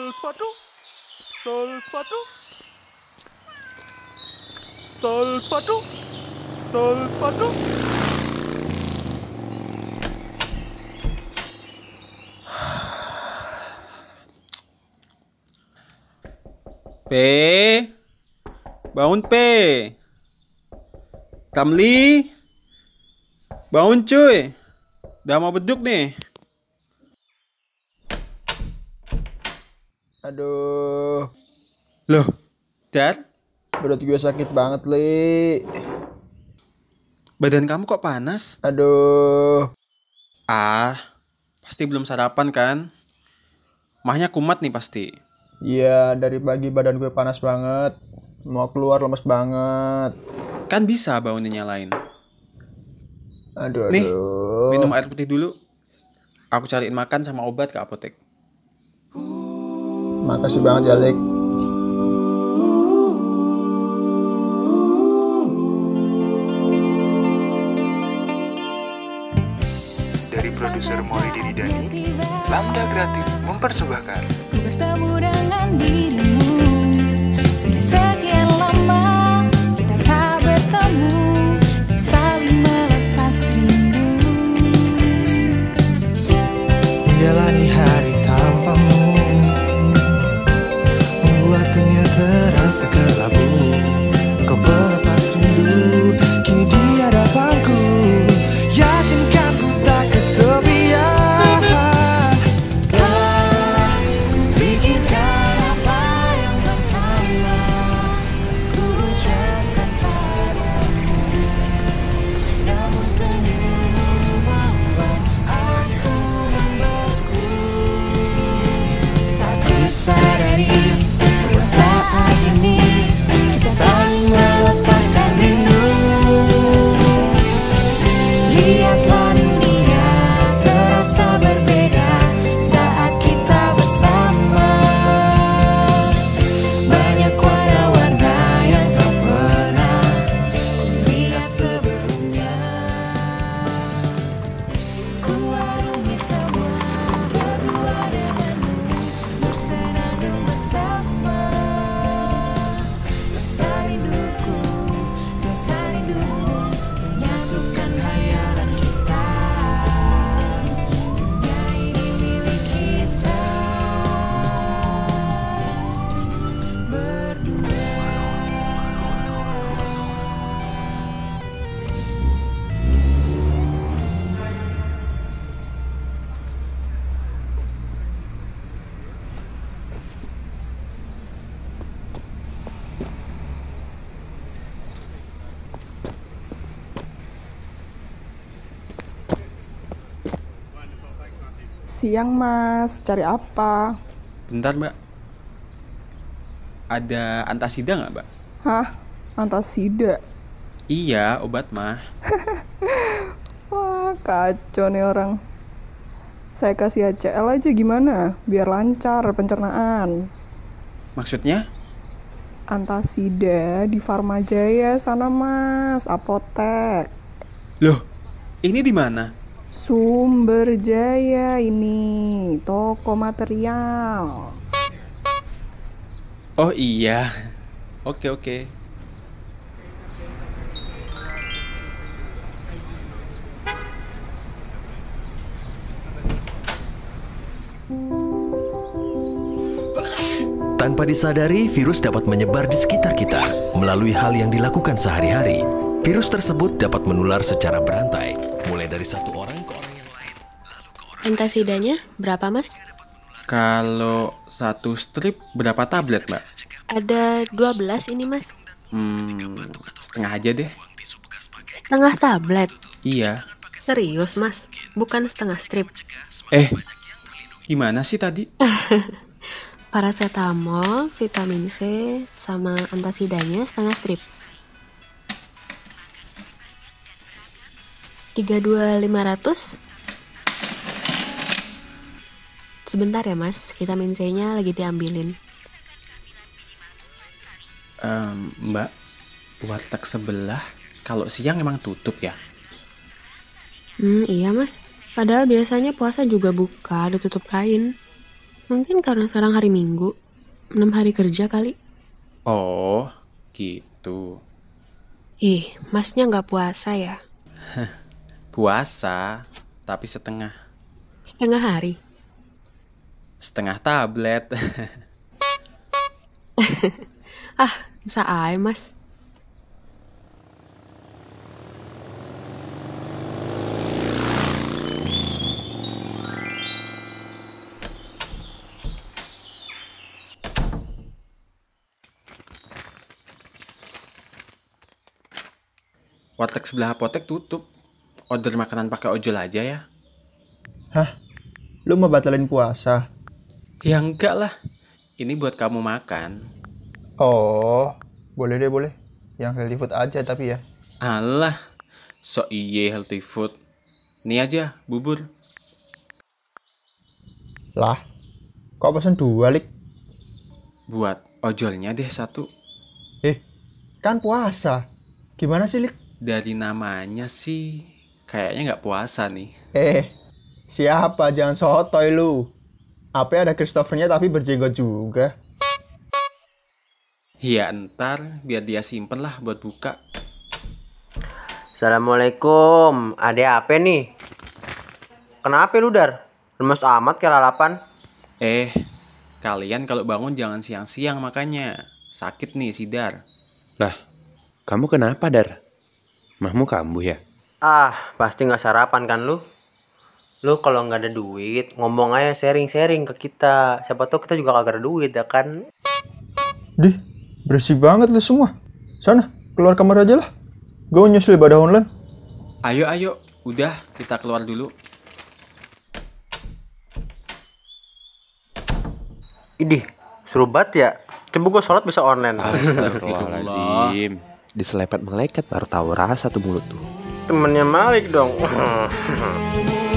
Solfatu. Solfatu. Solfatu. Solfatu. P. Bangun P. Kamli. Bangun cuy. Udah mau beduk nih. Aduh, Loh, Dad, perut gue sakit banget, Li. badan kamu kok panas? Aduh, Ah, pasti belum sarapan kan? Mahnya kumat nih pasti. iya dari pagi badan gue panas banget. Mau keluar lemes banget. Kan bisa bangunin nyalain. Aduh, Nih, aduh. Minum air putih dulu. Aku cariin makan sama obat ke apotek. Makasih banget, Jalik. Dari produser Mori Diri Dani, Lambda Kreatif mempersembahkan. Bertemu dengan dirimu. Sudah sekian lama Kita tak bertemu. Saling melepas rindu. Menjalani hari cada voz. Siang mas, cari apa? Bentar mbak. Ada antasida nggak mbak? Hah? Antasida? Iya, obat mah. Wah, kacau nih orang. Saya kasih HCL aja gimana? Biar lancar pencernaan. Maksudnya? Antasida di Farmajaya sana mas, apotek. Loh, ini di mana? Sumber Jaya ini, toko material. Oh iya. Oke oke. Tanpa disadari, virus dapat menyebar di sekitar kita melalui hal yang dilakukan sehari-hari. Virus tersebut dapat menular secara berantai, mulai dari satu orang Antasidanya berapa mas? Kalau satu strip berapa tablet mbak? Ada 12 ini mas Hmm, setengah aja deh. Setengah tablet Iya. Serius mas? Bukan setengah strip Eh, gimana sih tadi? Paracetamol, vitamin C, sama antasidanya setengah strip 32500 Sebentar ya mas, vitamin C-nya lagi diambilin Em, mbak, warteg sebelah kalau siang emang tutup ya? Hmm iya mas, padahal biasanya puasa juga buka, ditutup kain Mungkin karena sekarang hari Minggu, 6 hari kerja kali. Oh, gitu. Ih, masnya nggak puasa ya? Puasa, tapi setengah. Setengah hari. Setengah tablet. Ah, bisa aja mas. Warteg sebelah apotek tutup. Order makanan pakai ojol aja ya. Hah? Lu mau batalin puasa? Ya enggak lah. Ini buat kamu makan. Oh, boleh deh boleh. Yang healthy food aja tapi ya. Alah, so iye healthy food. Nih aja, bubur. Lah, kok pesen dua, Lik? Buat ojolnya deh satu. Eh, kan puasa. Gimana sih, Lik? Dari namanya sih, kayaknya nggak puasa nih. Eh, siapa? Jangan sotoy lu. Apa ada Christophernya tapi berjenggot juga? Ya ntar, biar dia simpen lah buat buka. Assalamualaikum, ada apa nih? Kenapa lu dar? Lemes amat kayak lalapan. Eh, kalian kalau bangun jangan siang-siang makanya. Sakit nih sidar. Lah, kamu kenapa, Dar? Mahmu kambuh ya? Ah, pasti nggak sarapan kan lu? Lu kalau nggak ada duit, ngomong aja sharing-sharing ke kita. Siapa tahu kita juga kagak ada duit ya kan? Dih, bersih banget lu semua. Sana, keluar kamar aja lah. Gue nyusul ibadah online. Ayo, ayo. Udah, kita keluar dulu. Idih, seru banget ya. Coba gue sholat bisa online. Astagfirullahaladzim. Diselepet malaikat baru tahu rasa tuh mulut tuh. Temennya Malik dong.